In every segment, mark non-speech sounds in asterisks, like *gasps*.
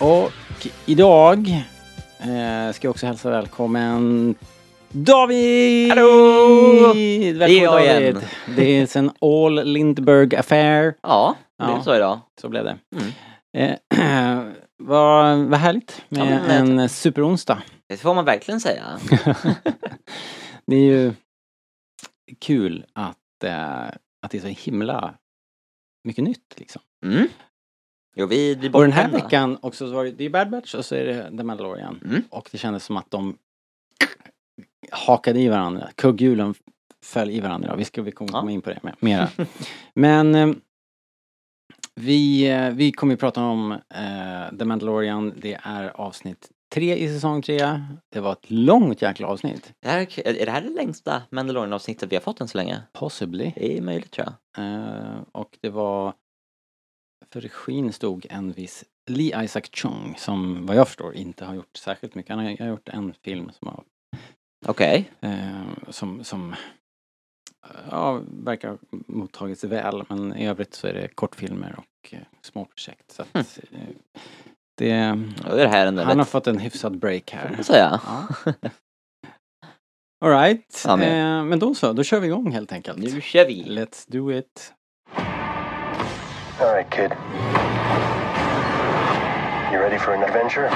och idag eh, ska jag också hälsa välkommen David! Hallå! Välkommen Det är jag David! igen. Det är en all Lindbergh affair. Ja, det Ja. blev så idag. Så blev det. Mm. Eh, *clears throat* vad, vad härligt med Ja, men, en superonsdag. Det får man verkligen säga. *laughs* det är ju kul att, eh, att det är så himla mycket nytt liksom. Mm. Jo, vi blir Och den här veckan också så var det, det är Bad Batch och så är det The Mandalorian. Mm. Och det kändes som att de hakade i varandra. Kugghjulen föll i varandra. Vi ska vi kommer Ja. komma in på det mera. *laughs* Men eh, vi, eh, vi kommer ju prata om eh, The Mandalorian. Det är avsnitt tre i säsong tre. Det var ett långt jäkla avsnitt. Det här, är är det här det längsta Mandalorian-avsnittet vi har fått än så länge? Possibly. Det är möjligt tror jag. Eh, och det var för regin stod en viss Lee Isaac Chung som vad jag förstår inte har gjort särskilt mycket. Han har, har gjort en film som har Okej. eh, som, som ja, verkar ha mottagits väl men i övrigt så är det kortfilmer och eh, små projekt. Så att, eh, det, det här ändå han har fått en hyfsad break här. man säga. Ja. Alright, Ja, men- eh, men då så, då kör vi igång helt enkelt. Nu kör vi! Let's do it. All right, kid. You ready for an adventure?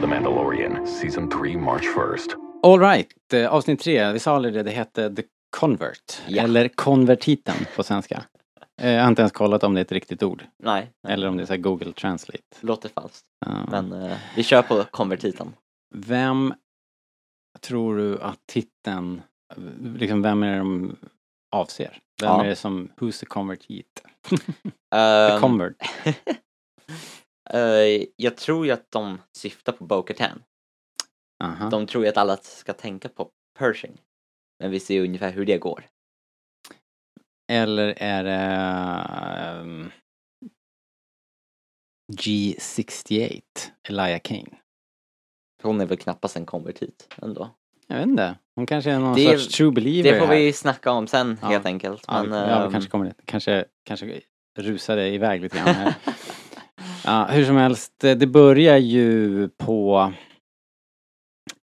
The Mandalorian, Season 3, March 1st. Alright, eh, avsnitt tre, vi sa aldrig det, det hette The Convert. Ja. Eller Konvertiten på svenska. Eh, Jag har inte ens kollat om det är ett riktigt ord. Nej, Eller om det är så här Google Translate. låter falskt. Ja. Men eh, vi kör på konvertiten. Vem tror du att titeln, liksom vem är det de avser? Vem Ja. är det som, who's the convertit? *laughs* The Ehm, convert. *laughs* eh, jag tror ju att de syftar på Bo-Katan. Aha. De tror ju att alla ska tänka på Pershing. Men vi ser ju ungefär hur det går. Eller är det ehm, G68, Elijah Kane? Hon är väl knappast en konvertit ändå. Jag vet inte. Hon kanske är någon Det- sorts true believer Det får här. vi snacka om sen Ja. helt enkelt. Ja, Men, vi, ja, vi ehm, kanske kommer dit. Kanske, kanske rusade iväg lite grann här. *laughs* ja, hur som helst, eh, det börjar ju på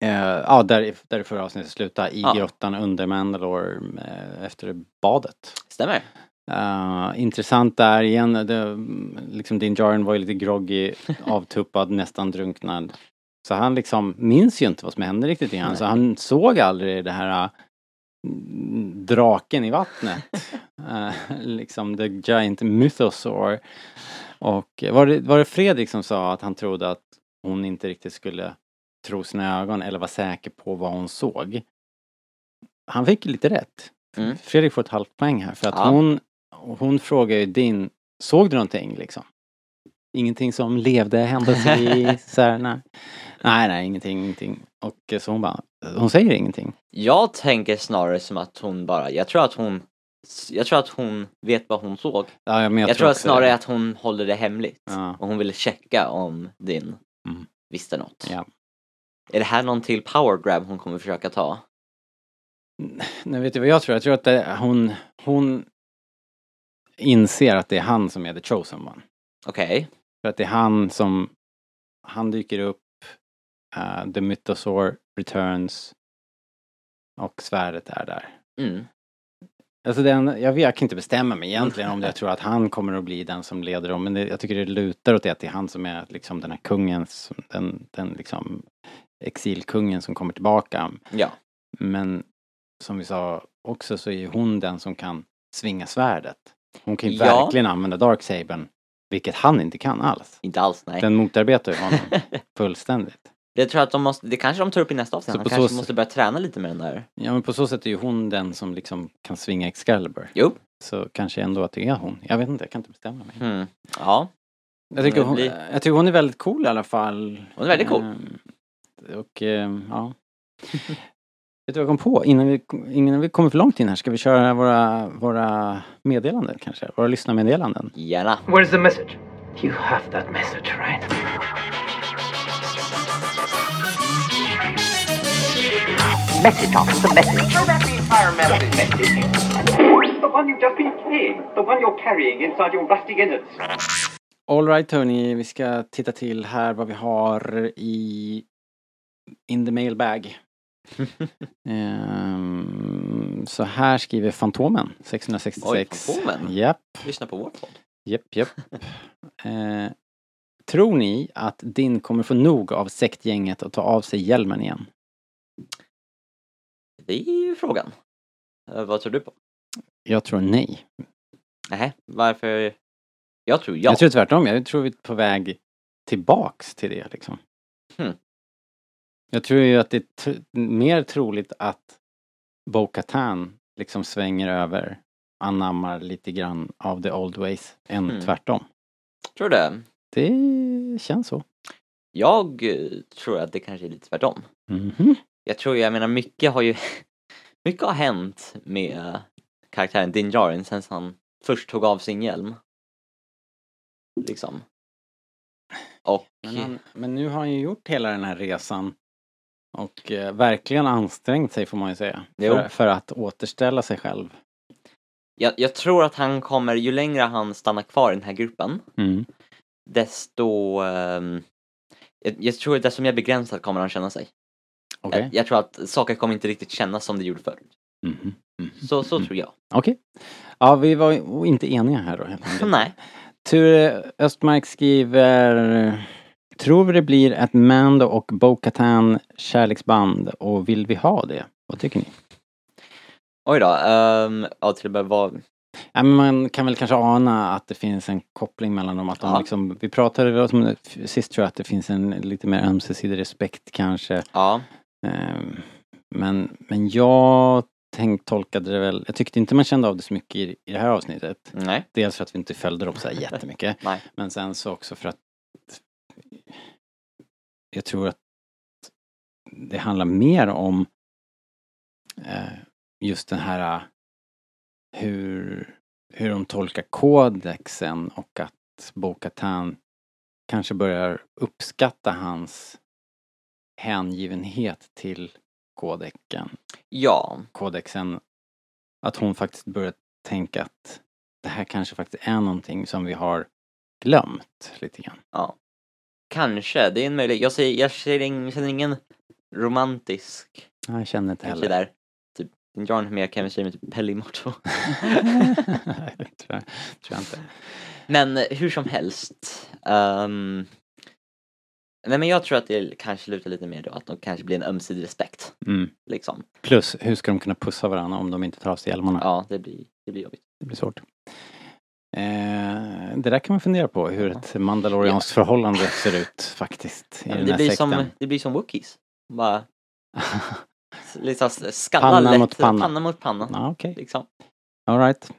eh, ja, där, där det förra avsnittet slutade, i Ja. grottan under Mandalore eh, efter badet. Stämmer. Uh, intressant där igen, det, liksom Din Djarin var ju lite groggy, *laughs* avtuppad, nästan drunknad. Så han liksom minns ju inte vad som hände riktigt igen, så han såg aldrig det här uh, draken i vattnet. Uh, *laughs* liksom the giant mythosaur. Och var det, var det Fredrik som sa att han trodde att hon inte riktigt skulle tro sina ögon eller vara säker på vad hon såg? Han fick lite rätt. Mm. Fredrik får ett halvt poäng här för att Ja. hon, hon frågar ju din, såg du någonting liksom? Ingenting som levde händelsevis, *laughs* så här, nej. nej, nej, ingenting, ingenting. Och eh, så hon bara, hon säger ingenting. Jag tänker snarare som att hon bara, jag tror att hon jag tror att hon vet vad hon såg. Ja, jag, Jag, tror också snarare det. att hon håller det hemligt. Ja. Och hon ville checka om din Mm. visste något. Ja. Är det här någon till power grab hon kommer försöka ta? Nej, vet du vad jag tror? Jag tror att det, hon, hon inser att det är han som är the chosen one. Okej. För att det är han som, han dyker upp, uh, the mythosaur returns och svärdet är där. Mm. Alltså den, jag, vet, jag kan inte bestämma mig egentligen om jag tror att han kommer att bli den som leder dem. Men det, jag tycker det lutar åt det att det är han som är liksom den här kungen, den, den liksom exilkungen som kommer tillbaka. Ja. Men som vi sa också så är ju hon den som kan svinga svärdet. Hon kan ju Ja. verkligen använda Darksabern, vilket han inte kan alls. Inte alls nej. Den motarbetar ju honom *laughs* fullständigt. Jag tror att de måste, det kanske de tar upp i nästa avsnitt. Så Han kanske sätt- måste börja träna lite med den där. Ja men på så sätt är ju hon den som liksom kan svinga Excalibur. Jo. Så kanske ändå att det är hon. Jag vet inte, jag kan inte bestämma mig. Mm. Ja, Jag tycker, hon, blir- jag tycker hon är väldigt cool i alla fall. hon är väldigt cool. Ehm, Och ehm, ja. *laughs* Vet du vad jag kom på? Innan vi, innan vi kommer för långt in här ska vi köra våra, våra meddelanden kanske? Våra lyssnarmeddelanden. Gärna. Where's the message? You have that message, right? Message, officer, message. Throw back the entire message. The one you've just been playing. The one you're carrying inside your rusty innards. Alright hörni, vi ska titta till här vad vi har i In the mailbag. *laughs* Ehm, så här skriver Fantomen 666. Oj, Fantomen. Japp, Lyssna på vår podd. japp, japp. Eh, tror ni att Din kommer få nog av sektgänget och ta av sig hjälmen igen? Det är ju frågan. Eh, vad tror du på? Jag tror nej. Nej, varför? Jag tror ja. Jag tror tvärtom. Jag tror vi är på väg tillbaks till det liksom. Hmm. Jag tror ju att det är mer troligt att Bo-Katan liksom svänger över, anammar lite grann av the old ways än Hmm. tvärtom. Tror du det? Det känns så. Jag eh, tror att det kanske är lite tvärtom. Mhm. Jag tror, jag menar mycket har ju *laughs* mycket har hänt med karaktären Din Djarin sen han först tog av sin hjälm. Liksom. Och Men, han, men nu har han ju gjort hela den här resan och eh, verkligen ansträngt sig får man ju säga. För, för att återställa sig själv. jag, jag tror att han kommer, ju längre han stannar kvar i den här gruppen, Mm. desto ehm, jag, jag tror att desto mer begränsad kommer han känna sig. Okej. Jag, jag tror att saker kommer inte riktigt kännas som det gjorde förr. Mhm. Mhm. Så, så tror jag. Okej. Ja, vi var inte eniga här då helt enkelt. *laughs* Nej. Ture Östmark skriver Tror vi det blir ett Mando och Bo-Katan kärleksband och vill vi ha det? Vad tycker ni? Oj då. Um, ja, till och med vad... Ja, men man kan väl kanske ana att det finns en koppling mellan dem. Att de Ja. liksom, vi pratade om, sist tror jag att det finns en lite mer ömsesidig respekt kanske. Ja. Ehm, Men, men jag tänkt, tolkade det väl, jag tyckte inte man kände av det så mycket i, i det här avsnittet. Nej. Dels för att vi inte följde dem så här *laughs* jättemycket. Nej. Men sen så också för att jag tror att det handlar mer om eh, just den här eh, hur, hur de tolkar kodexen och att Bo-Katan kanske börjar uppskatta hans hängivenhet till kodexen. Ja. kodexen. Att hon faktiskt börjar tänka att det här kanske faktiskt är någonting som vi har glömt lite grann. Kanske. Det är en möjlighet. Jag, säger, jag känner ingen romantisk Ja, Jag känner inte heller. där. Typ, John har mer chemistry med typ Pellimotto. *laughs* Nej, det tror jag, tror jag inte. Men eh, hur som helst. ehm, nej men jag tror att det kanske lutar lite mer då att de kanske blir en ömsesidig respekt. Mm. Liksom. Plus, hur ska de kunna pussa varandra om de inte tar av sig hjälmarna? Ja, det blir, det blir jobbigt. Det blir svårt. Eh, det där kan man fundera på, hur ett mandalorianskt förhållande ser ut faktiskt. I Ja, den det, här blir som, det blir som Wookiees. Bara *laughs* liksom skalla Panna lätt, mot panna. panna mot panna. Ja, okej. Liksom. All right.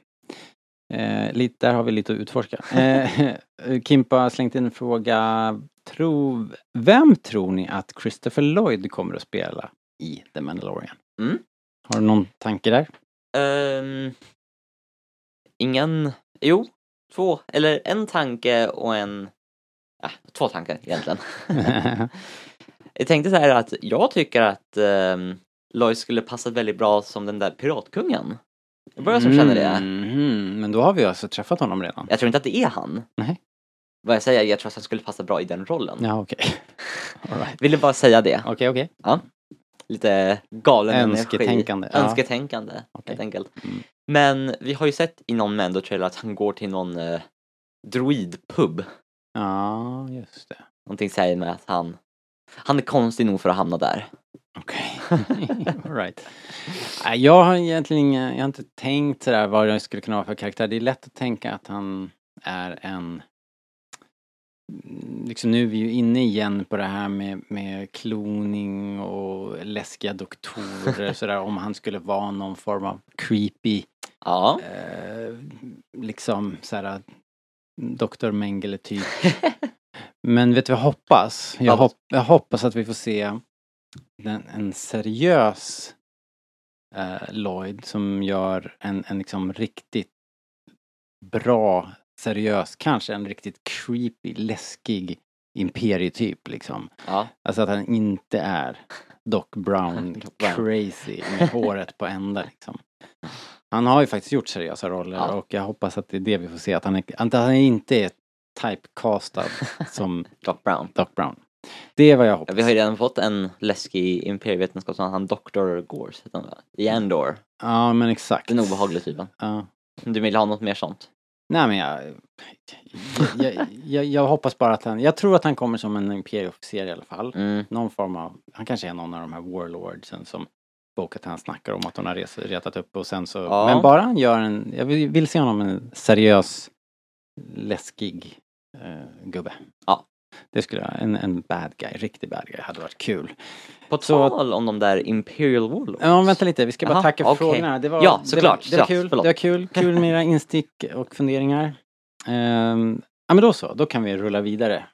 Eh, lite, där har vi lite att utforska. Eh, *laughs* Kimpa har slängt in en fråga. Tro, vem tror ni att Christopher Lloyd kommer att spela i The Mandalorian? Mm. Har du någon tanke där? Ehm, ingen, jo, två, eller en tanke och en, ja, två tankar egentligen. *laughs* Jag tänkte så här att jag tycker att um, Lois skulle passa väldigt bra som den där piratkungen. Jag börjar som känner det. Mhm, Men då har vi alltså träffat honom redan. Jag tror inte att det är han. Nej. Vad jag säger, jag tror att han skulle passa bra i den rollen. Ja, okej. *laughs* All right. Ville bara säga det. Okej, okej. Lite galen Önsketänkande, energi. ja. Önsketänkande, Okej. helt enkelt. Mm. Men vi har ju sett i någon Mando-trailer att han går till någon eh, droidpub. Ja, just det. Någonting säger mig att han, han är konstig nog för att hamna där. Okej. *laughs* All right. Jag har egentligen inga, jag har inte tänkt sådär vad det skulle kunna vara för karaktär. Det är lätt att tänka att han är en mm, liksom nu är vi ju inne igen på det här med, med kloning och läskiga doktorer sådär om han skulle vara någon form av creepy Ja. eh, liksom såhär Dr. Mengele typ. *laughs* Men vet du vad jag hoppas? Jag, hopp, jag hoppas att vi får se den, en seriös eh, Lloyd som gör en, en liksom riktigt bra, seriös, kanske en riktigt creepy, läskig imperietyp liksom. ja. Alltså att han inte är Doc Brown, *laughs* Doc Brown. crazy med håret på ända liksom. Han har ju faktiskt gjort seriösa roller Ja. och jag hoppas att det är det vi får se. Att han, är, att han inte är typecastad *laughs* som Doc Brown. Doc Brown. Det är vad jag Ja, hoppas. vi har ju redan fått en läskig imperievetenskapsman, han Dr. Gores heter han va? I Andor. Ja men exakt. Den obehagliga typen. Ja. Du vill ha något mer sånt? Nej men jag, jag, jag, jag, jag hoppas bara att han, jag tror att han kommer som en imperieofficer i alla fall. Mm. Någon form av, han kanske är någon av de här warlordsen som Bo-Katan snackar om att hon har res, retat upp och sen så, Ja. men bara han gör en, jag vill, vill se honom en seriös, läskig eh, gubbe. Ja. Det skulle jag, en, en bad guy, riktig bad guy, hade varit kul. På Så- tal om de där Imperial Warlords. Ja, vänta lite, vi ska bara Jaha, tacka för okej. frågorna. Det var, Ja, det såklart. var, det var kul, förlåt. det var kul, kul med era *laughs* instick och funderingar. Ehm, ja men då så, då kan vi rulla vidare.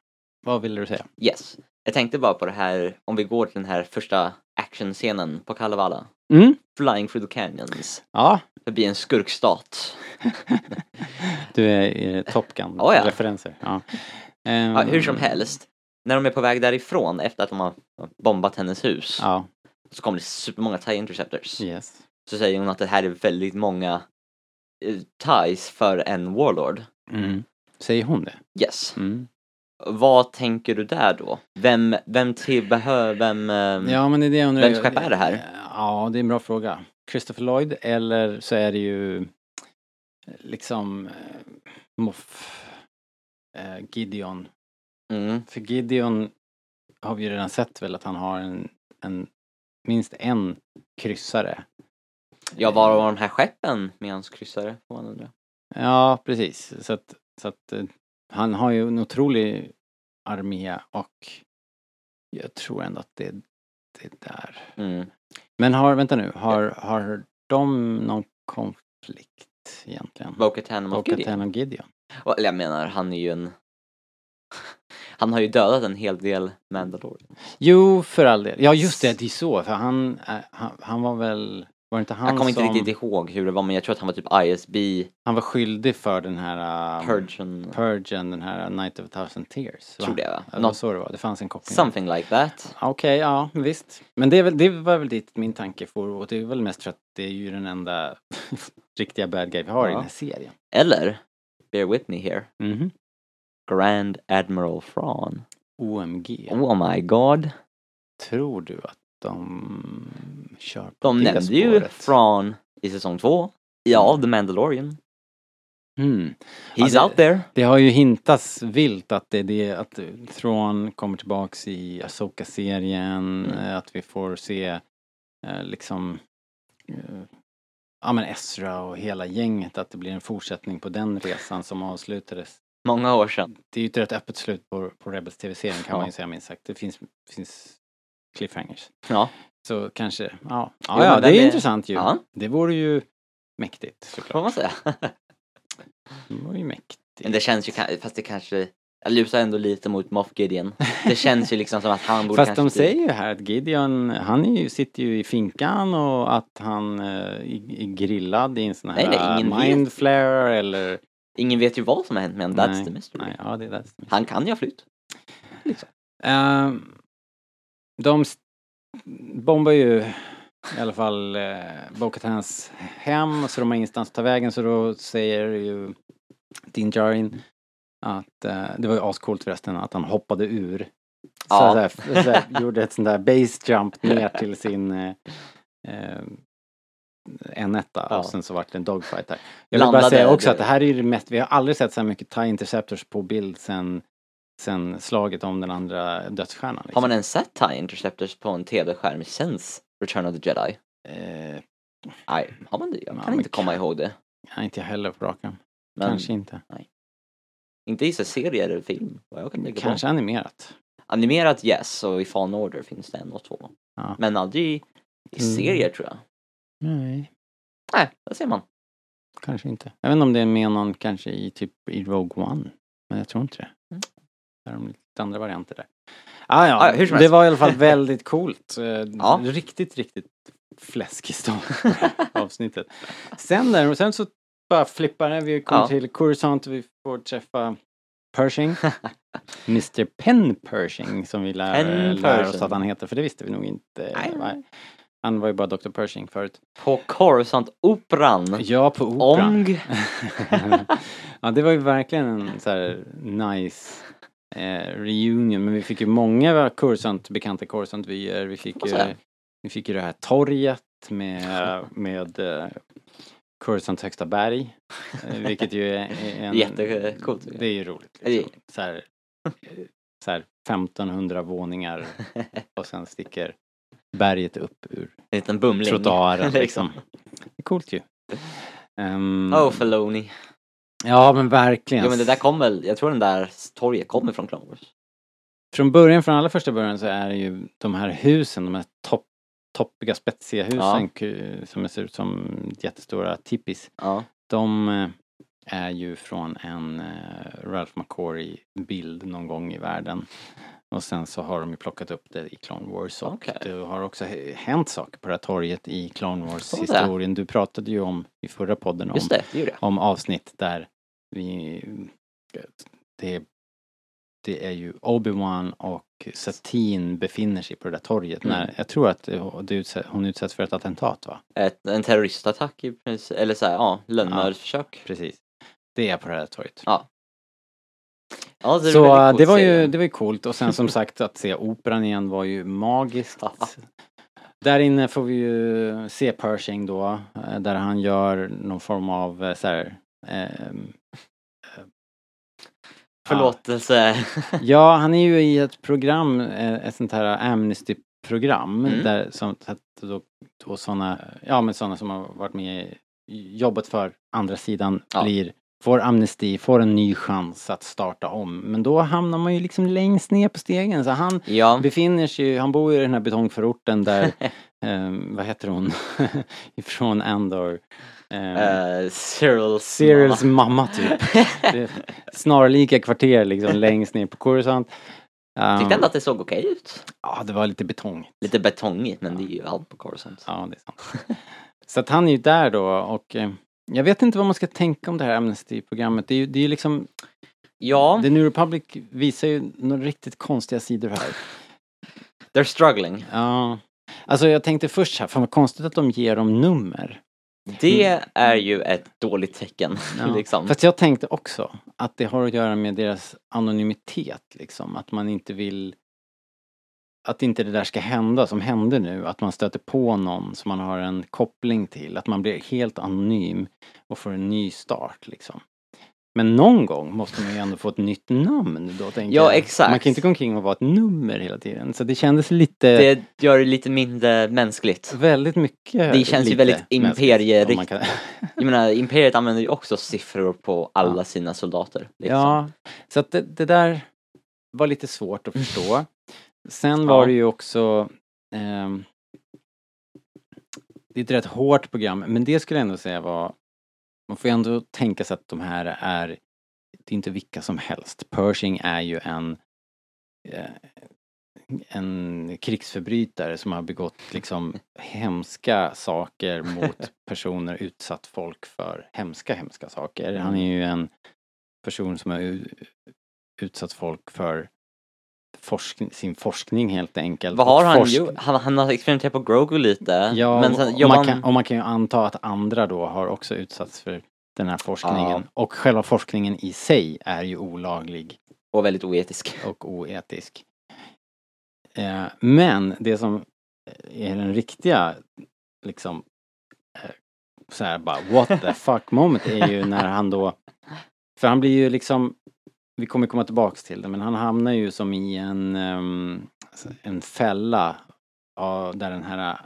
Vad ville du säga? Yes. Jag tänkte bara på det här, om vi går till den här första actionscenen på Kalevala. Mm? Flying through the canyons. Ja, Förbi en skurkstat. *laughs* du är eh, Top Gun Oh, ja. referenser. Ja. Ehm, Ja, hur som helst. När de är på väg därifrån efter att de har bombat hennes hus Ja, så kommer det supermånga TIE Interceptors. yes. Så säger hon att det här är väldigt många eh, TIEs för en Warlord. Mm. Säger hon det? Yes. Mm. Vad tänker du där då? Vem, vem till behöver, vem... ehm, Ja men det är det jag undrar. Vems skepp är det här? Ja, det är en bra fråga. Christopher Lloyd eller så är det ju eh, liksom eh, Moff eh, Gideon. Mm. För Gideon har vi ju redan sett väl att han har en, en minst en kryssare. Ja, var var de här skeppen med hans kryssare? Får man undra. Ja, precis. Så att, så att han har ju en otrolig armé och jag tror ändå att det, det är där. Mm. Men har, vänta nu, har, har de någon konflikt egentligen? Bo-Katan och. Bo-Katan och Gideon? Och- Eller jag menar, han är ju en... *laughs* Han har ju dödat en hel del Mandalorian. Jo, för all del. Ja, just det, det är så. För han, äh, han, han var väl, var inte han Jag kommer inte som, riktigt ihåg hur det var men jag tror att han var typ ISB, han var skyldig för den här uh, Purgeon, Purgen, den här Night of a thousand tears? va? tror det va? Det var så det var, det fanns en koppling. something like that. Okej, ja visst. Men det, är väl, det var väl dit min tanke får och det är väl mest för att det är ju den enda *laughs* riktiga bad guy vi har i Ja. den här serien. Eller, bear with me here, Mhm. Grand Admiral Thrawn. OMG. Oh my god. Tror du att de kör på De det nämnde ju spåret? Thrawn i säsong två. Ja, The Mandalorian. Mm. He's Ja, det- out there. Det har ju hintats vilt att det är det, att Thrawn kommer tillbaks i Asoka-serien, Mm. eh, att vi får se eh, liksom eh, ja men Ezra och hela gänget, att det blir en fortsättning på den resan som avslutades. Många år sedan. Det är ju ett rätt öppet slut på, på Rebels TV-serien kan Ja. man ju säga minst sagt. Det finns, finns cliffhangers. Ja. Så kanske, ja. Ja, ja det är är- intressant ju. Ja. Det vore ju mäktigt Får såklart. man säga. Det vore ju mäktigt. Men det känns ju, fast det kanske, jag lutar ändå lite mot Moff Gideon. Det känns ju liksom som att han borde Fast de säger ju här att Gideon, han är ju, sitter ju i finkan och att han eh, är, är grillad i en sån här Nej, nej, ingen vet. mindflare eller... Ingen vet ju vad som har hänt med honom, that's the mystery. Nej, ja, det är that's the mystery. Han kan ju ha flytt. Ehm, de bombar ju i alla fall eh, Bo-Katans hem så de har ingenstans att ta vägen så då säger ju Din Djarin att eh, det var ju ascoolt förresten att han hoppade ur. Så, Ja. så, här, så här, *laughs* gjorde ett sånt där base jump ner till sin eh, eh, en etta Ja. och sen så vart det en dogfight där. Jag vill bara Landade säga också det- att det här är ju det mest, vi har aldrig sett så här mycket TIE Interceptors på bild sen, sen slaget om den andra dödsstjärnan. Har Liksom. man ens sett TIE Interceptors på en tv-skärm sen Return of the Jedi? Eh, Nej, har man det? Jag Ja, kan inte komma kan- ihåg det. nej, inte jag heller på raken. Men Kanske inte. Inte i så serie eller film, vad jag kan tänka Kanske på. animerat. Animerat yes, och i Fallen Order finns det en och två. Ja. Men aldrig i Mm. serier tror jag. Nej, Nej, där ser man. kanske inte. Jag vet inte om det är med någon kanske i typ i Rogue One. Men jag tror inte det. Där har de lite andra varianter där. Ah, ja, Ah, hur som det var i alla fall väldigt coolt. Eh, *laughs* Ja. Riktigt, riktigt fläskig start på *laughs* det här avsnittet. Sen där, och sen så bara flippar det. Vi kommer Ja. till Coruscant och vi får träffa Pershing. *laughs* Mr Penn Pershing som vi lär, Penn lär oss att han heter, för det visste vi nog inte. Nej. Han var ju bara Dr Pershing förut. På Coruscant-operan. Ja, på operan. Ong. ja, det var ju verkligen en så här nice eh, reunion. Men vi fick ju många Coruscant, bekanta Coruscant-vyer. Vi fick ju, vi fick ju det här torget med, *laughs* med eh, Coruscants högsta berg. Eh, vilket ju är, en... *laughs* Jättecoolt. Det är ju roligt. Liksom. Så, här, eh, så här 1500 våningar *laughs* och sen sticker berget upp ur En liten bumling. trottoaren. liksom. Det är coolt ju. Ehm, Oh, Filoni. Ja men verkligen. Jo men det där kom väl, jag tror den där torget kommer från Clone Wars. Från början, från allra första början så är det ju de här husen, de här topp, toppiga spetsiga husen Ja. som ser ut som jättestora tippis. Ja. De eh, är ju från en eh, Ralph McCory bild någon gång i världen. Och sen så har de ju plockat upp det i Clone Wars och Okej. det har också hänt saker på det här torget i Clone Wars Så det. historien. Du pratade ju om i förra podden om det, det jag. om avsnitt där vi... Det, det är ju Obi-Wan och Satine befinner sig på det där torget Mm. när, jag tror att det, det hon utsätts för ett attentat va? Ett, en terroristattack i princip, eller såhär, ja, lönnmördsförsök. Precis. Det är på det där torget. Ja. Ja, det Så cool det var, ju, det var ju coolt och sen som sagt att se operan igen var ju magiskt. Där inne får vi ju se Pershing då, eh, där han gör någon form av eh, så här, ehm, Förlåtelse. *laughs* Ja, han är ju i ett program, eh, ett sånt här Amnesty-program Mm. där som, då, då såna, ja men sådana som har varit med i jobbet för andra sidan Ja. blir, får amnesti, får en ny chans att starta om. Men då hamnar man ju liksom längst ner på stegen så han Ja, befinner sig ju, han bor ju i den här betongförorten där, *laughs* eh, vad heter hon, *laughs* ifrån Andor. Eh, uh, Cyrils Cyrils mamma typ. *laughs* Snarlika kvarter liksom längst ner på Coruscant. Um, Tyckte ändå att det såg okej ut. Ja, det var lite betong. Lite betongigt, men det är ju allt på Coruscant. Ja, det är sant. Så att han är ju där då och jag vet inte vad man ska tänka om det här Amnesty-programmet. Det är ju det är liksom, Ja, The New Republic visar ju några riktigt konstiga sidor här. they're struggling. Ja. Alltså jag tänkte först så här, fan vad konstigt att de ger dem nummer. Det är ju ett dåligt tecken, Ja. *laughs* liksom. Fast jag tänkte också att det har att göra med deras anonymitet liksom. Att man inte vill att inte det där ska hända som hände nu. Att man stöter på någon som man har en koppling till. Att man blir helt anonym och får en ny start liksom. Men någon gång måste man ju ändå få ett nytt namn då tänker Ja, jag. exakt. Man kan inte gå omkring och vara ett nummer hela tiden. Så det kändes lite, Det gör det lite mindre mänskligt. väldigt mycket Det känns ju väldigt imperierikt. kan- *laughs* Jag menar, Imperiet använder ju också siffror på alla sina soldater. Liksom. Ja, så att det, det där var lite svårt att förstå. Sen var Ja. det ju också ehm, Det är ett rätt hårt program, men det skulle jag ändå säga var Man får ju ändå tänka sig att de här är Det är inte vilka som helst. Pershing är ju en eh, en krigsförbrytare som har begått liksom hemska saker mot *laughs* personer, utsatt folk för hemska, hemska saker. Han är ju en person som har utsatt folk för forskning, sin forskning helt enkelt. Vad har han forsk- gjort? Han, han har experimenterat på Grogu lite. Ja, men sen och, man kan, och man kan ju anta att andra då har också utsatts för den här forskningen. Ja. Och själva forskningen i sig är ju olaglig Och väldigt oetisk. och oetisk. Eh, men det som är den riktiga liksom eh, så här bara what the *laughs* fuck moment är ju när han då för han blir ju liksom vi kommer komma tillbaks till det men han hamnar ju som i en ehm, en fälla där den här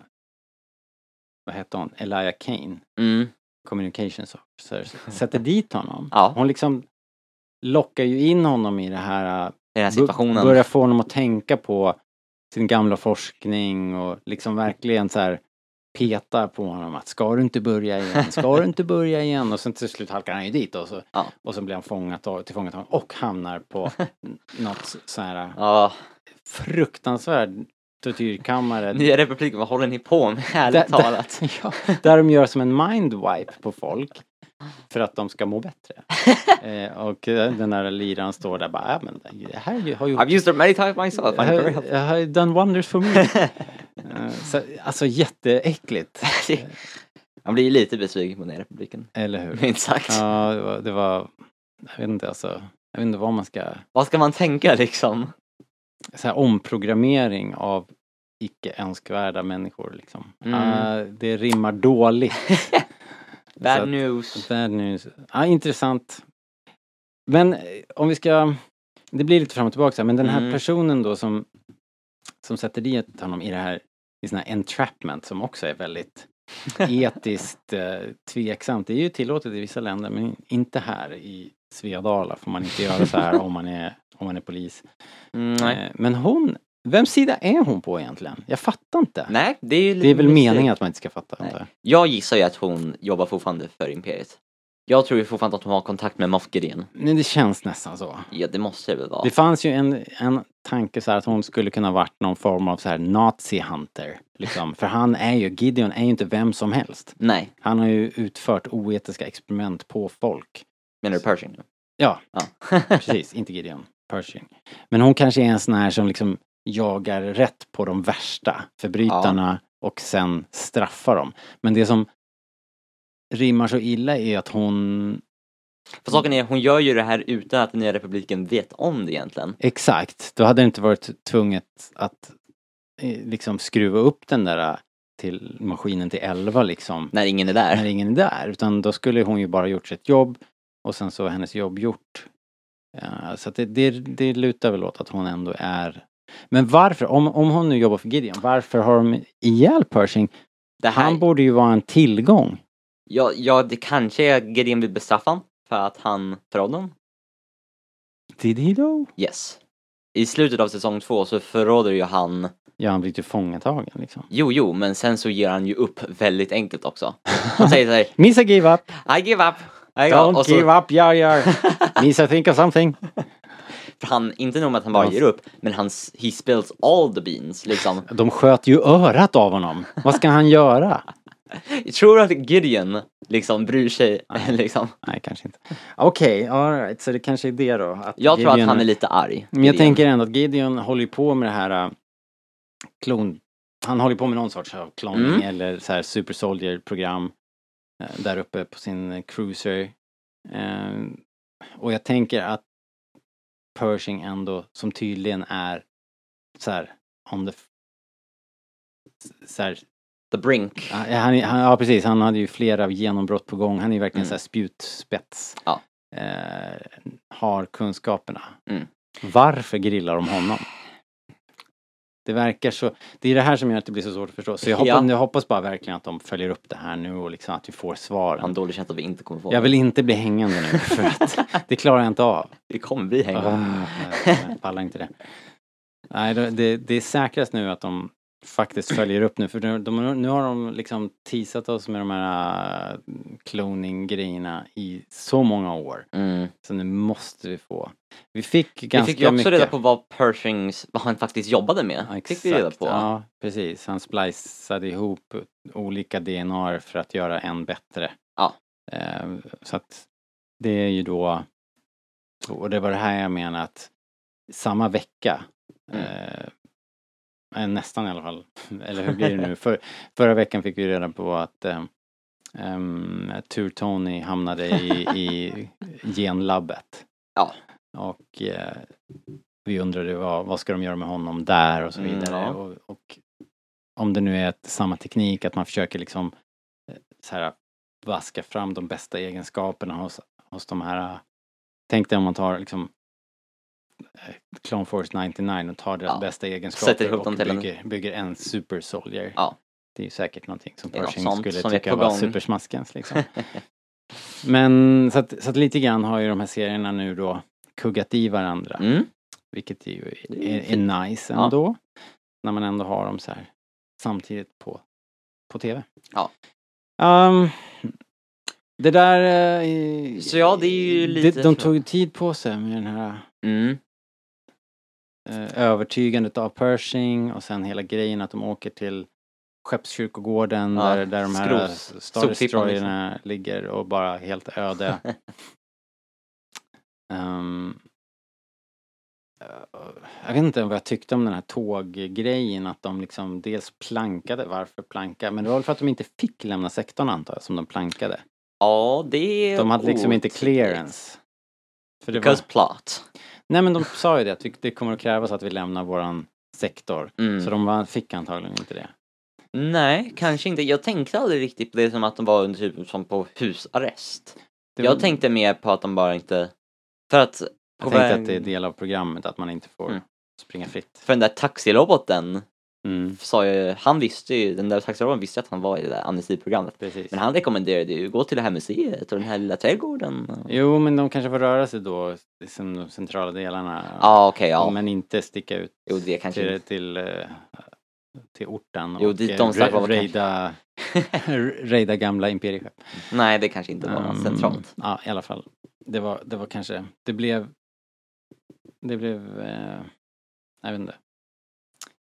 vad heter hon? Elia Kane Mm. communications officer *laughs* sätter dit honom. Ja. Hon liksom lockar ju in honom i det här, I den här situationen. börjar få honom att tänka på sin gamla forskning och liksom verkligen så här peta på honom att ska du inte börja igen, ska du inte börja igen och sen till slut halkar han ju dit och så, Ja. och så blir han fångat och tillfångatagen och hamnar på något så här Ja, fruktansvärd tortyrkammare Nya Republiken, vad håller ni på med? Ärligt Där- där- talat. *laughs* Ja, där de gör som en mindwipe på folk för att de ska må bättre. *laughs* eh, och eh, den där liraren står där bara, ja men det här har ju... I've used it many times myself. Har done wonders for me. *laughs* Eh, så, alltså jätteäckligt, *laughs* Man blir lite besviken på Nya Republiken. eller hur? Minst sagt. Ja, det var, det var, jag vet inte alltså, jag vet inte vad man ska, Vad ska man tänka liksom? så här, omprogrammering av icke önskvärda människor liksom. Mm. Ah, det rimmar dåligt. Bad att- news. Bad news. Ja, intressant. Men eh, om vi ska, det blir lite fram och tillbaka men den här Mm. personen då som, som sätter dit honom i det här, i sån här entrapment som också är väldigt *laughs* etiskt eh, tveksamt. Det är ju tillåtet i vissa länder men inte här i Svedala får man inte göra så här om man är, om man är polis. Mm. Eh, Men hon, vems sida är hon på egentligen? Jag fattar inte. nej, det är ju Det är väl mysigt. meningen att man inte ska fatta. Nej. antar jag. Gissar ju att hon jobbar fortfarande för Imperiet. Jag tror ju fortfarande att hon har kontakt med Moff Gideon. Men det känns nästan så. Ja, det måste det väl vara. Det fanns ju en, en tanke så här att hon skulle kunna varit någon form av så här nazi-hunter. Liksom. För han är ju, Gideon är ju inte vem som helst. Nej, Han har ju utfört oetiska experiment på folk. menar du Pershing? nu? Ja, Ja. precis. Inte Gideon. Pershing. Men hon kanske är en sån här som liksom jagar rätt på de värsta förbrytarna och sen straffar dem. Men det som rimmar så illa är att hon För saken är, hon gör ju det här utan att den nya republiken vet om det egentligen. Exakt, då hade det inte varit tvunget att eh, liksom skruva upp den där eh, till maskinen till 11 liksom. När ingen är där. När ingen är där, utan då skulle hon ju bara gjort sitt jobb och sen så hennes jobb gjort. Ja, så att det, det, det lutar väl åt att hon ändå är men varför, om, om hon nu jobbar för Gideon, varför har de ihjäl Pershing? Det här, Han borde ju vara en tillgång. ja, ja, det kanske är Gideon vill bestraffa honom för att han förrådde honom. Did he though? Yes. I slutet av säsong två så förråder ju han, Ja, han blir tillfångatagen liksom. jo jo, men sen så ger han ju upp väldigt enkelt också. Han säger såhär, *laughs* Misa give up, I give up. I don't så, give up, jar jar. Misa think of something. *laughs* för han, inte nog med att han bara ger upp, men han, he spills all the beans liksom. *laughs* De sköt ju örat av honom. Vad ska han göra? Jag *laughs* tror att Gideon liksom bryr sig *laughs* liksom. Nej, kanske inte. Okej, alright, så det kanske är det då. Att Jag tror att Gideon- han är lite arg. Men jag Gideon. tänker ändå att Gideon håller ju på med det här äh, klon... Han håller på med någon sorts av kloning Mm. eller så här super soldier program äh, där uppe på sin cruiser. Eh, och jag tänker att Pershing ändå, som tydligen är så här on the... Så här, The Brink. Ja, han, han, ja precis, han hade ju flera genombrott på gång. Han är ju verkligen Mm. så här spjutspets. Ja. Eh, har kunskaperna. Mm. Varför grillar de honom? Det verkar så, det är det här som gör att det blir så svårt att förstå. Så jag hoppas, Ja. jag hoppas bara verkligen att de följer upp det här nu och liksom att vi får Jag har en svaren. dålig känsla att vi inte kommer få Jag vill inte bli hängande nu *laughs* för att det klarar jag inte av. Vi kommer bli hängande. Ah, jag, jag pallar inte det. Nej, det, det är säkrast nu att de faktiskt följer upp nu för nu, de, nu har de liksom teasat oss med de här äh, cloning-grejerna i så många år. Mm. Så nu måste vi få. Vi fick Vi ganska fick ju också mycket. reda på vad Pershings, vad han faktiskt jobbade med. Ja, fick vi reda exakt. på. Ja, precis. Han spliceade ihop olika DNA för att göra en bättre. Ja. Eh, så att det är ju då, och det var det här jag menar att samma vecka, Mm. eh, nästan i alla fall, *laughs* eller hur blir det nu? *laughs* För, förra veckan fick vi reda på att eh, um, Tur Tony hamnade i, i *laughs* genlabbet. Ja. Och eh, vi undrade vad, vad ska de göra med honom där och så Mm, vidare. ja. och, och om det nu är ett, samma teknik, att man försöker liksom eh, så här, vaska fram de bästa egenskaperna hos, hos de här. Tänk dig om man tar liksom eh, Clone Force 99 och tar deras Ja. bästa egenskaper och till en- bygger, bygger en super soldier. Ja. Det är ju säkert någonting som något Pershing sånt skulle som tycka var supersmaskens liksom. *laughs* Men så att, så att lite grann har ju de här serierna nu då kuggat i varandra. Mm. Vilket ju är är, nice Ja. ändå. När man ändå har dem så här samtidigt på, på TV. Ja. Ehm, det där... eh, Så ja, det är ju lite De, de tog tid på sig med den här Mm. Eh, övertygandet av Pershing och sen hela grejen att de åker till Skeppskyrkogården Ja, där, där de här skros- Star Destroyerna ligger och bara helt öde. *laughs* Eh, jag vet inte vad jag tyckte om den här tåggrejen, att de liksom dels plankade, varför planka? Men det var väl för att de inte fick lämna sektorn antar jag, som de plankade. Ja, det är De hade liksom inte clearance. För det var, Because plot. Nej men de sa ju det, att det kommer att krävas att vi lämnar våran sektor. Mm. Så de var, fick antagligen inte det. Nej, kanske inte. Jag tänkte aldrig riktigt på det som att de var under typ som på husarrest. det jag var, tänkte mer på att de bara inte... För att... jag tänkte väg- att det är del av programmet, att man inte får Mm. springa fritt. För den där taxiroboten Mm, sa ju, han visste ju, den där taxiroboten visste att han var i det där amnestiprogrammet. precis. Men han rekommenderade ju, gå till det här museet och den här lilla trädgården. Jo, men de kanske får röra sig då, liksom de centrala delarna. Ja, okej, ja. Men inte sticka ut Jo, det kanske till, till, eh, till orten Jo, och dit eh, de var rejda, *laughs* rejda gamla imperieskepp. *laughs* Nej, det kanske inte var Ehm, centralt. Ja, i alla fall. Det var, det var kanske, det blev, det blev, eh, jag vet inte.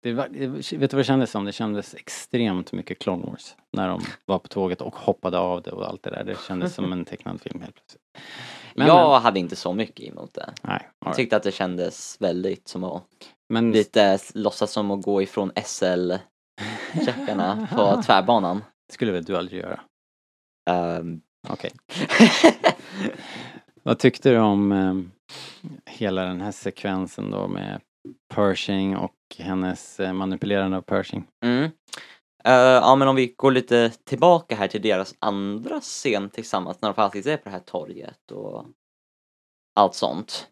Det var, det, vet du vad det kändes som? Det kändes extremt mycket Clone Wars. När de var på tåget och hoppade av det och allt det där. Det kändes som en tecknad film helt plötsligt. Men, jag hade inte så mycket emot det. Nej, all Jag right. tyckte att det kändes väldigt som att Men lite låtsas som att gå ifrån SL-checkarna *laughs* på tvärbanan. det skulle väl du aldrig göra? Ehm, Okej. *laughs* Vad tyckte du om eh, hela den här sekvensen då med Pershing och hennes eh, manipulerande av Pershing? mm. Eh, ja men om vi går lite tillbaka här till deras andra scen tillsammans när de faktiskt är på det här torget och allt sånt.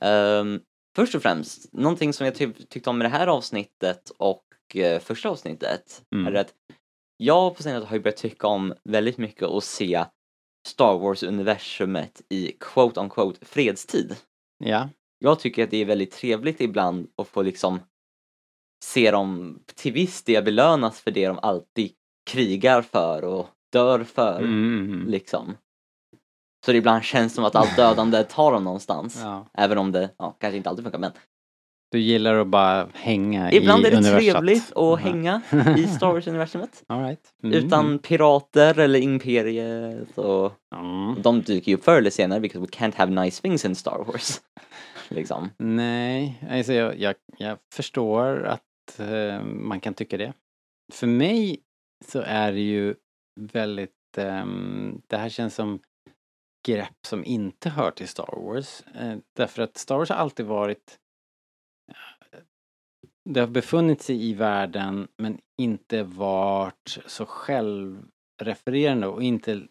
Ehm, först och främst, någonting som jag typ tyckte om med det här avsnittet och eh, första avsnittet Mm. är att jag på senare har ju börjat tycka om väldigt mycket att se Star Wars-universumet i quote on quote fredstid. Ja, Jag tycker att det är väldigt trevligt ibland att få liksom se dem till viss del belönas för det de alltid krigar för och dör för. mm, mm. Liksom. Så det ibland känns som att allt *laughs* dödande tar dem någonstans. ja. Även om det ja, kanske inte alltid funkar men Du gillar att bara hänga ibland i är det trevligt att hänga *laughs* i Star Wars-universumet. Right. Mm. Utan pirater eller imperiet och Mm. de dyker ju upp förr eller senare because we can't have nice things in Star Wars liksom. Nej, alltså jag, jag, jag förstår att eh, man kan tycka det. För mig så är det ju väldigt, eh, det här känns som grepp som inte hör till Star Wars. Eh, därför att Star Wars har alltid varit eh, det har befunnit sig i världen men inte varit så självrefererande och inte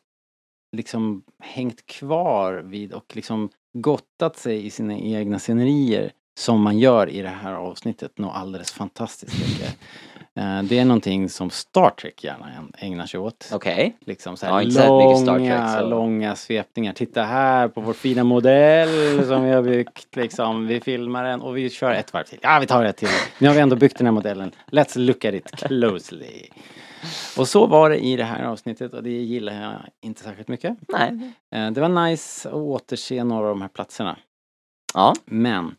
liksom hängt kvar vid och liksom gottat sig i sina egna scenerier som man gör i det här avsnittet något alldeles fantastiskt mycket. *laughs* Eh, Det är någonting som Star Trek gärna ägnar sig åt. Okej. Liksom så här mycket Star långa, Trek, så- långa svepningar. Titta här på vår fina modell som vi har byggt *laughs* liksom. Vi filmar den och vi kör ett varv till. Ja, vi tar ett till. Nu har vi ändå byggt den här modellen. Let's look at it closely. Och så var det i det här avsnittet och det gillar jag inte särskilt mycket. Nej. Eh, Det var nice att återse några av de här platserna. Ja. Men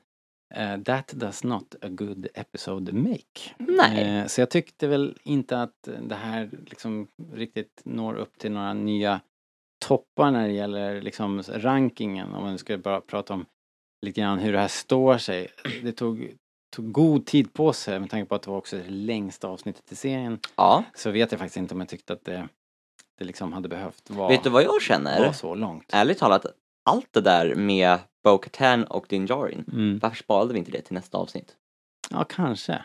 eh, that does not a good episode make. Nej. Eh, Så jag tyckte väl inte att det här liksom riktigt når upp till några nya toppar när det gäller liksom rankingen. Om man ska bara prata om lite grann hur det här står sig. Det tog, tog god tid på sig med tanke på att det var också det längsta avsnittet i serien. Ja. Så vet jag faktiskt inte om jag tyckte att det, det liksom hade behövt vara, Vet du vad jag känner? så långt. Ärligt talat, allt det där med Bo och Din Djarin, Mm. varför sparade vi inte det till nästa avsnitt? Ja, kanske.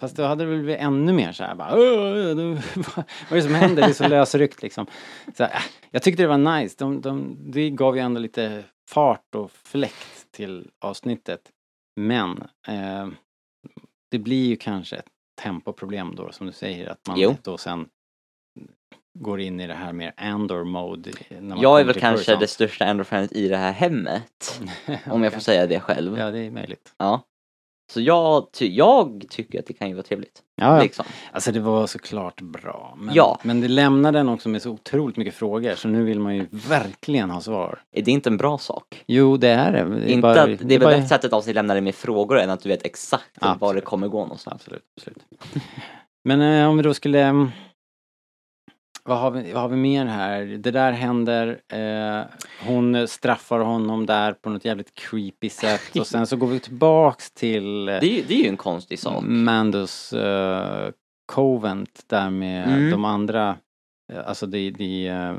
Fast då hade det väl blivit ännu mer så här bara, "Åh, nu- *laughs* vad är det som händer? Det är så *laughs* lösryckt liksom. Så här, äh, jag tyckte det var nice. De, de, det gav ju ändå lite fart och fläkt till avsnittet. Men eh, det blir ju kanske ett tempoproblem då som du säger att man Jo. då sen går in i det här mer Andor mode. man Jag är väl kanske det största Andor-fanet i det här hemmet. *laughs* Om jag får säga det själv. Ja, det är möjligt. Ja. Så jag, ty- jag tycker att det kan ju vara trevligt. Ja. Liksom. Alltså det var såklart bra. Men, Ja. men det lämnar den också med så otroligt mycket frågor så nu vill man ju verkligen ha svar. Är det inte en bra sak? Jo, det är det. det är inte bara- att, det är väl bara- av sig lämna dig med frågor än att du vet exakt var Absolut. det kommer gå någonstans. Absolut, absolut. *laughs* Men eh, om vi då skulle... Vad har, vi, vad har vi mer här? Det där händer, eh, hon straffar honom där på något jävligt creepy sätt och sen så går vi tillbaks till eh, Det är, det är ju en konstig sak. Mandos eh, Covent där med Mm. de andra, eh, alltså de, de eh,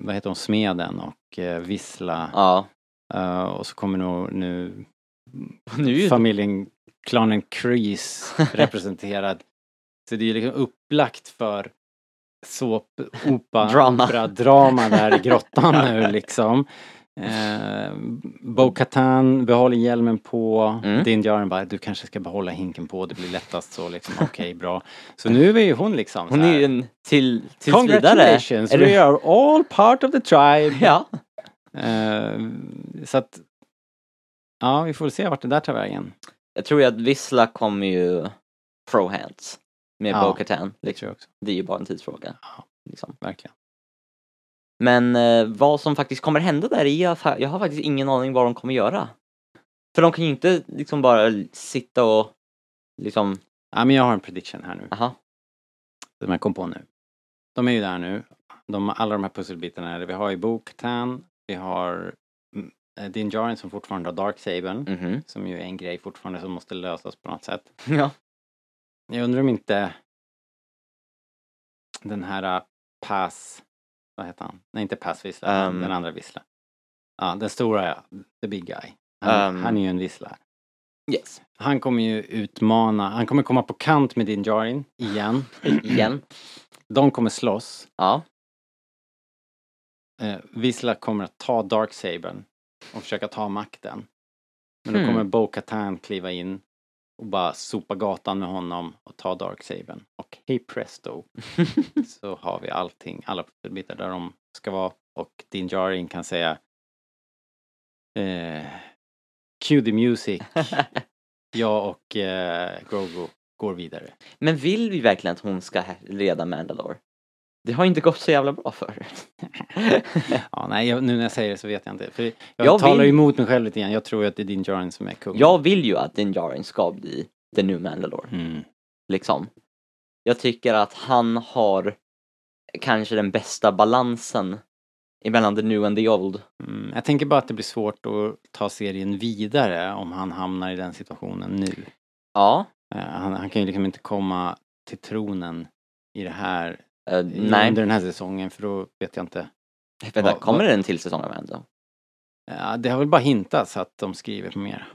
vad heter de, Smeden och eh, Vissla. Ja. Eh, och så kommer nog nu *laughs* Nu familjen, klanen Kreese *laughs* representerad. Så det är ju liksom upplagt för såp, opa, Drama. opera, drama där i *laughs* grottan nu liksom. Eh, Bo-Katan behåller hjälmen på. Mm. Din Djarin bara, du kanske ska behålla hinken på, det blir lättast så liksom. *laughs* Okej, bra. Så nu är ju hon liksom Hon är ju en till, tills vidare. Congratulations, du- we are all part of the tribe. *laughs* Ja. Eh, så att, ja vi får se vart det där tar vägen. Jag tror ju att Vissla kommer ju throw hands med Ja. Bo-Katan. Liksom. Det är ju bara en tidsfråga. Ja. Liksom. verkligen. Men eh, vad som faktiskt kommer hända där är fa- jag har faktiskt ingen aning vad de kommer göra. För de kan ju inte liksom bara sitta och liksom, Ja, men jag har en prediction här nu, aha, som jag kom på nu. De är ju där nu. De, alla de här pusselbitarna. Vi har ju Bo-Katan, vi har mm, eh, Din Djarin som fortfarande har Darksabern, mhm. som ju är en grej fortfarande som måste lösas på något sätt. Ja. Jag undrar om inte den här uh, Pass, vad heter han? Nej inte Pass Um. den andra Vissla. Ja, den stora ja, the big guy. Han, Um. han är ju en Vissla. Yes. Han kommer ju utmana, han kommer komma på kant med Din Djarin igen. *clears throat* Igen. De kommer slåss. Ja. Eh, Vissla kommer att ta Darksabern och försöka ta makten. Men då Hmm. kommer Bo-Katan kliva in och bara sopa gatan med honom och ta Darksabern. Och hej presto *laughs* så har vi allting, alla pusselbitar där de ska vara. Och Din Djarin kan säga eh, Cue the music. *laughs* Jag och eh, Grogu går vidare. Men vill vi verkligen att hon ska leda Mandalore? Det har inte gått så jävla bra för *laughs* Ja, nej, jag, nu när jag säger det så vet jag inte. För jag Jag talar vill- emot mig själv lite grann. Jag tror att det är Din Djarin som är kung. Jag vill ju att Din Djarin ska bli the new Mandalore. Mm. liksom. Jag tycker att han har kanske den bästa balansen emellan the new and the old. Mm. Jag tänker bara att det blir svårt att ta serien vidare om han hamnar i den situationen nu. Ja, Eh, Han, han kan ju liksom inte komma till tronen i det här, i- nej. under den här säsongen för då vet jag inte. Vänta, vad- kommer vad- det en till säsong av Mando? Ja, det har väl bara hintats att de skriver på mer.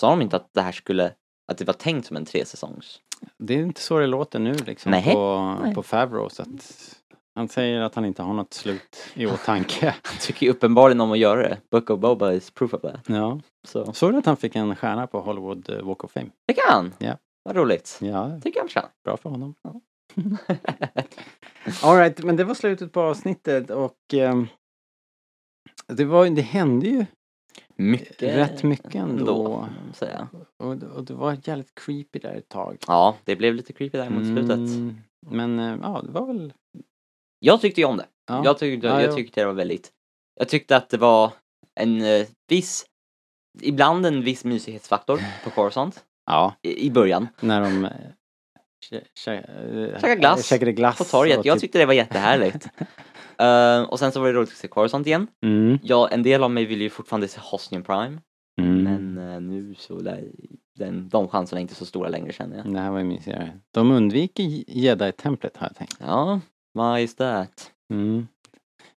Sa de inte att det här skulle, att det var tänkt som en tre säsongs? Det är inte så det låter nu liksom Nej. på, Nej. på Favreau så att han säger att han inte har något slut i åtanke. *laughs* Han tycker ju uppenbarligen om att göra det. Book of Boba is proof of that. ja. Så. Såg du att han fick en stjärna på Hollywood eh, Walk of Fame? Det kan han! Ja. Vad roligt. Ja, Tycker han bra för honom. *laughs* Alright, men det var slutet på avsnittet och ehm, det, var, det hände ju Mycket rätt mycket ändå. säga. Och, och det var jävligt creepy där ett tag. Ja, det blev lite creepy där mot slutet. Mm, men eh, ja, det var väl... Jag tyckte ju om det. Ja. Jag, tyckte, Ja, jag tyckte det var väldigt... Jag tyckte att det var en eh, viss... Ibland en viss mysighetsfaktor på Coruscant Ja, i, i början. när de... eh, kä- kä- eh, Käka glass käkade glass På torget. Jag typ- tyckte det var jättehärligt. *laughs* Eh, och sen så var det roligt att se Coruscant igen. Mm, Ja, en del av mig vill ju fortfarande se Hosnian Prime. mm. Men eh, nu så lär den, de chanserna är inte så stora längre känner jag. Det här var ju mysigare. De undviker Jedi-templet har jag tänkt. Ja, vad is that? Mm.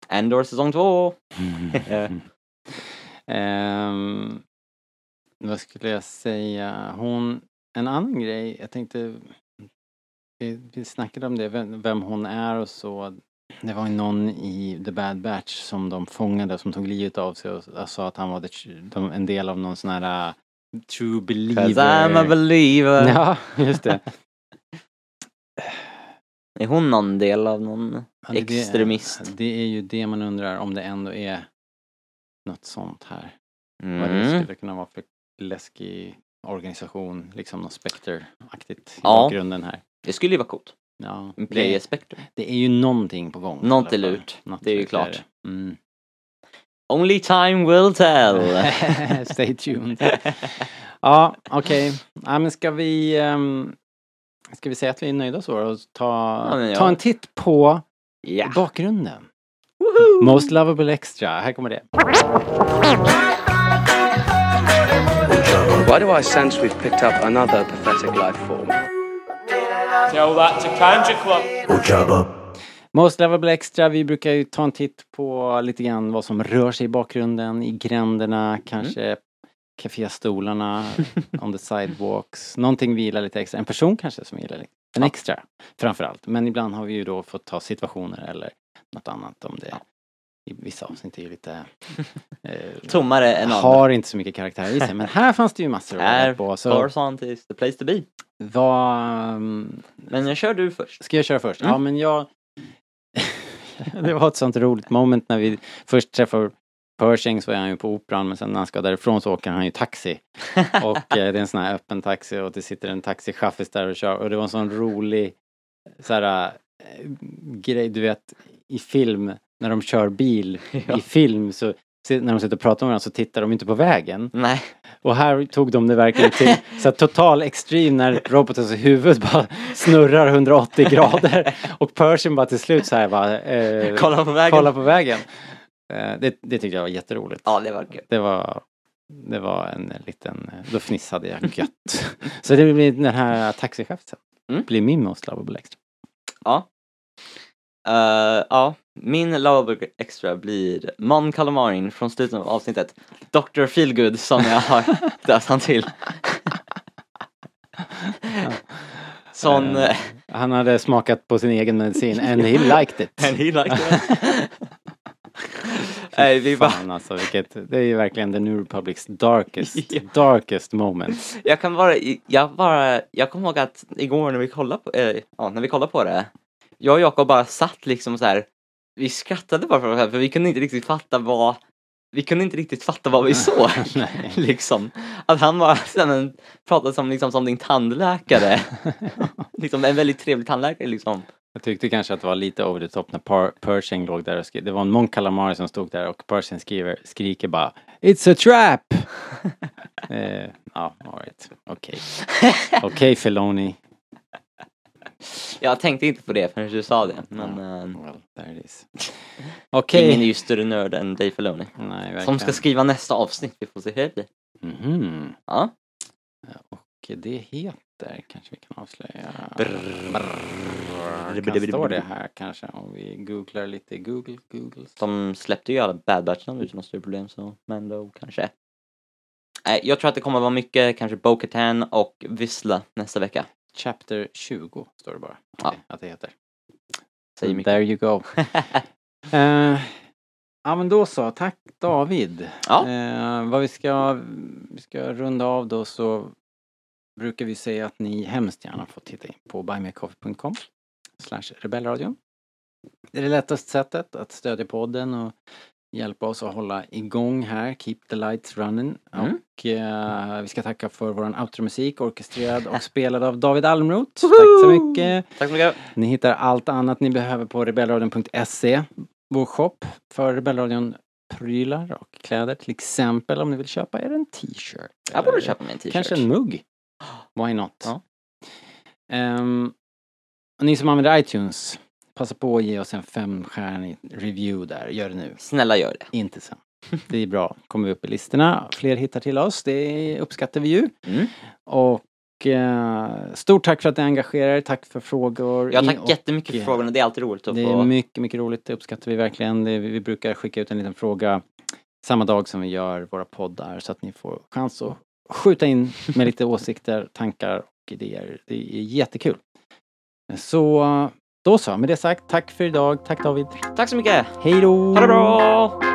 Endor säsong två! *laughs* Ehm, vad skulle jag säga? Hon, en annan grej, jag tänkte, vi, vi snackade om det, vem, vem hon är och så. Det var någon i The Bad Batch som de fångade som tog livet av sig och, sa att han var de, en del av någon sån här uh, true 'Cause believer. I'm a believer! Ja, just det. *laughs* Är hon någon del av någon Ja, det är det- extremist? Det är ju det man undrar om det ändå är något sånt här. Vad det Mm. skulle kunna vara för läskig organisation, liksom något Spectre-aktigt i Ja. bakgrunden här. Det skulle ju vara coolt. Ja, En det, player spectrum. det är ju någonting på gång. Något är lurt. Något Det är ju klart. Mm. Only time will tell. *laughs* Stay tuned. *laughs* Ja, okej. Ja, men ska vi... ehm, ska vi säga att vi är nöjda så och ta, Ja, ja. ta en titt på Ja. bakgrunden? Most lovable extra, här kommer det. Why do I sense we've picked up another pathetic life form? Tell that to Kanja Club. Most lovable extra, vi brukar ju ta en titt på lite grann vad som rör sig i bakgrunden, i gränderna, kanske kaféstolarna, *laughs* on the sidewalks. Någonting vi gillar lite extra. En person kanske som gillar lite. En Ja. extra, framförallt. Men ibland har vi ju då fått ta situationer eller något annat om det i vissa avsnitt är ju lite *laughs* eh, Tommare än andra. har inte så mycket karaktär i sig. Men här fanns det ju massor att Här, välja på. Så Coruscant is the place to be. vad... Men jag kör du först. Ska jag köra först? Mm. Ja men jag... *laughs* det var ett sånt roligt moment när vi först träffar Pershing så är han ju på operan men sen när han ska därifrån så åker han ju taxi. *laughs* Och eh, det är en sån här öppen taxi och det sitter en taxichaffis där och kör och det var en sån rolig så här eh, grej, du vet i film när de kör bil *laughs* Ja. i film så när de sitter och pratar med varandra så tittar de inte på vägen. Nej. Och här tog de det verkligen till *laughs* så att total extrem när robotens huvud bara snurrar 180 grader *laughs* och Pershing bara till slut så här bara eh, Kolla på vägen. kolla på vägen. Eh, det, det tyckte jag var jätteroligt. Ja, det var kul. Det var det var en liten, då fnissade jag gött. så det blir den här taxichefsen. Mm. Blir min most lovable extra. Ja. Eh, ja, min lovable extra blir Mon Calamarin från slutet av avsnittet. Dr. Feelgood som jag har *laughs* döpt han till. *laughs* Sån... Eh, Han hade smakat på sin egen medicin and he *laughs* liked it. And he liked it. Nej, vi bara, Fan alltså vilket, det är ju verkligen the New Republics darkest, Ja. darkest moments. jag kan bara, jag bara, jag kommer ihåg att igår när vi kollade på, eh, ja, när vi kollade på det. Jag och Jakob bara satt liksom så här. Vi skrattade bara för, för vi kunde inte riktigt fatta vad, vi kunde inte riktigt fatta vad vi såg. *laughs* *laughs* Liksom. Att han bara *laughs* men, pratade som, liksom, som din tandläkare. liksom en väldigt trevlig tandläkare liksom. Jag tyckte kanske att det var lite over the top när Par- Pershing låg där och skrev. Det var en Mon Calamari som stod där och Pershing skriver, skriker bara It's a trap! eh, ja, alright. Okej. Okej Filoni. Jag tänkte inte på det förrän du sa det. Men eh, Well, there it is. *laughs* Okej. ingen är ju större nörd än Dave Filoni. Som ska skriva nästa avsnitt, vi får se hur det blir. Mhm. Ja. Och det heter, kanske vi kan avslöja. Brrrr. Kan stå det här kanske om vi googlar lite Google, Google. De släppte ju alla Bad Batch-namn utan något större problem så Mando kanske. Nej, jag tror att det kommer vara mycket kanske Bo-Katan och Vissla nästa vecka. Chapter 20 står det bara. Ja. Att det heter. Säger mycket. There you go. *laughs* Eh, ja men då så, tack David. Ja. Eh, vad vi ska, vi ska runda av då så brukar vi säga att ni hemskt gärna får titta in på buymeacoffee.com slash rebellradion. Det är det lättaste sättet att stödja podden och hjälpa oss att hålla igång här, keep the lights running. Mm. Och eh, vi ska tacka för våran outro-musik, orkestrerad och spelad av David Almroth. Tack så mycket! Tack så mycket. Ni hittar allt annat ni behöver på rebellradion.se, vår shop för Rebellradion-prylar och kläder. Till exempel om ni vill köpa er en t-shirt. Jag borde köpa mig en t-shirt. Kanske en mugg. *gasps* Why not? Ja. Ehm, och ni som använder iTunes, passa på att ge oss en femstjärnig review där. Gör det nu, Snälla gör det. inte sen. Det är bra. Kommer vi upp i listorna, fler hittar till oss. Det uppskattar vi ju. Mm. Och eh, stort tack för att ni engagerar er. Tack för frågor. Ja, tack och- jättemycket för frågorna. Det är alltid roligt att det är mycket, mycket roligt. Det uppskattar vi verkligen. Vi brukar skicka ut en liten fråga samma dag som vi gör våra poddar så att ni får chans att skjuta in med lite *laughs* åsikter, tankar och idéer. Det är jättekul. Så då så, med det sagt, tack för idag. Tack David. Tack så mycket. Hej då! Ha det bra!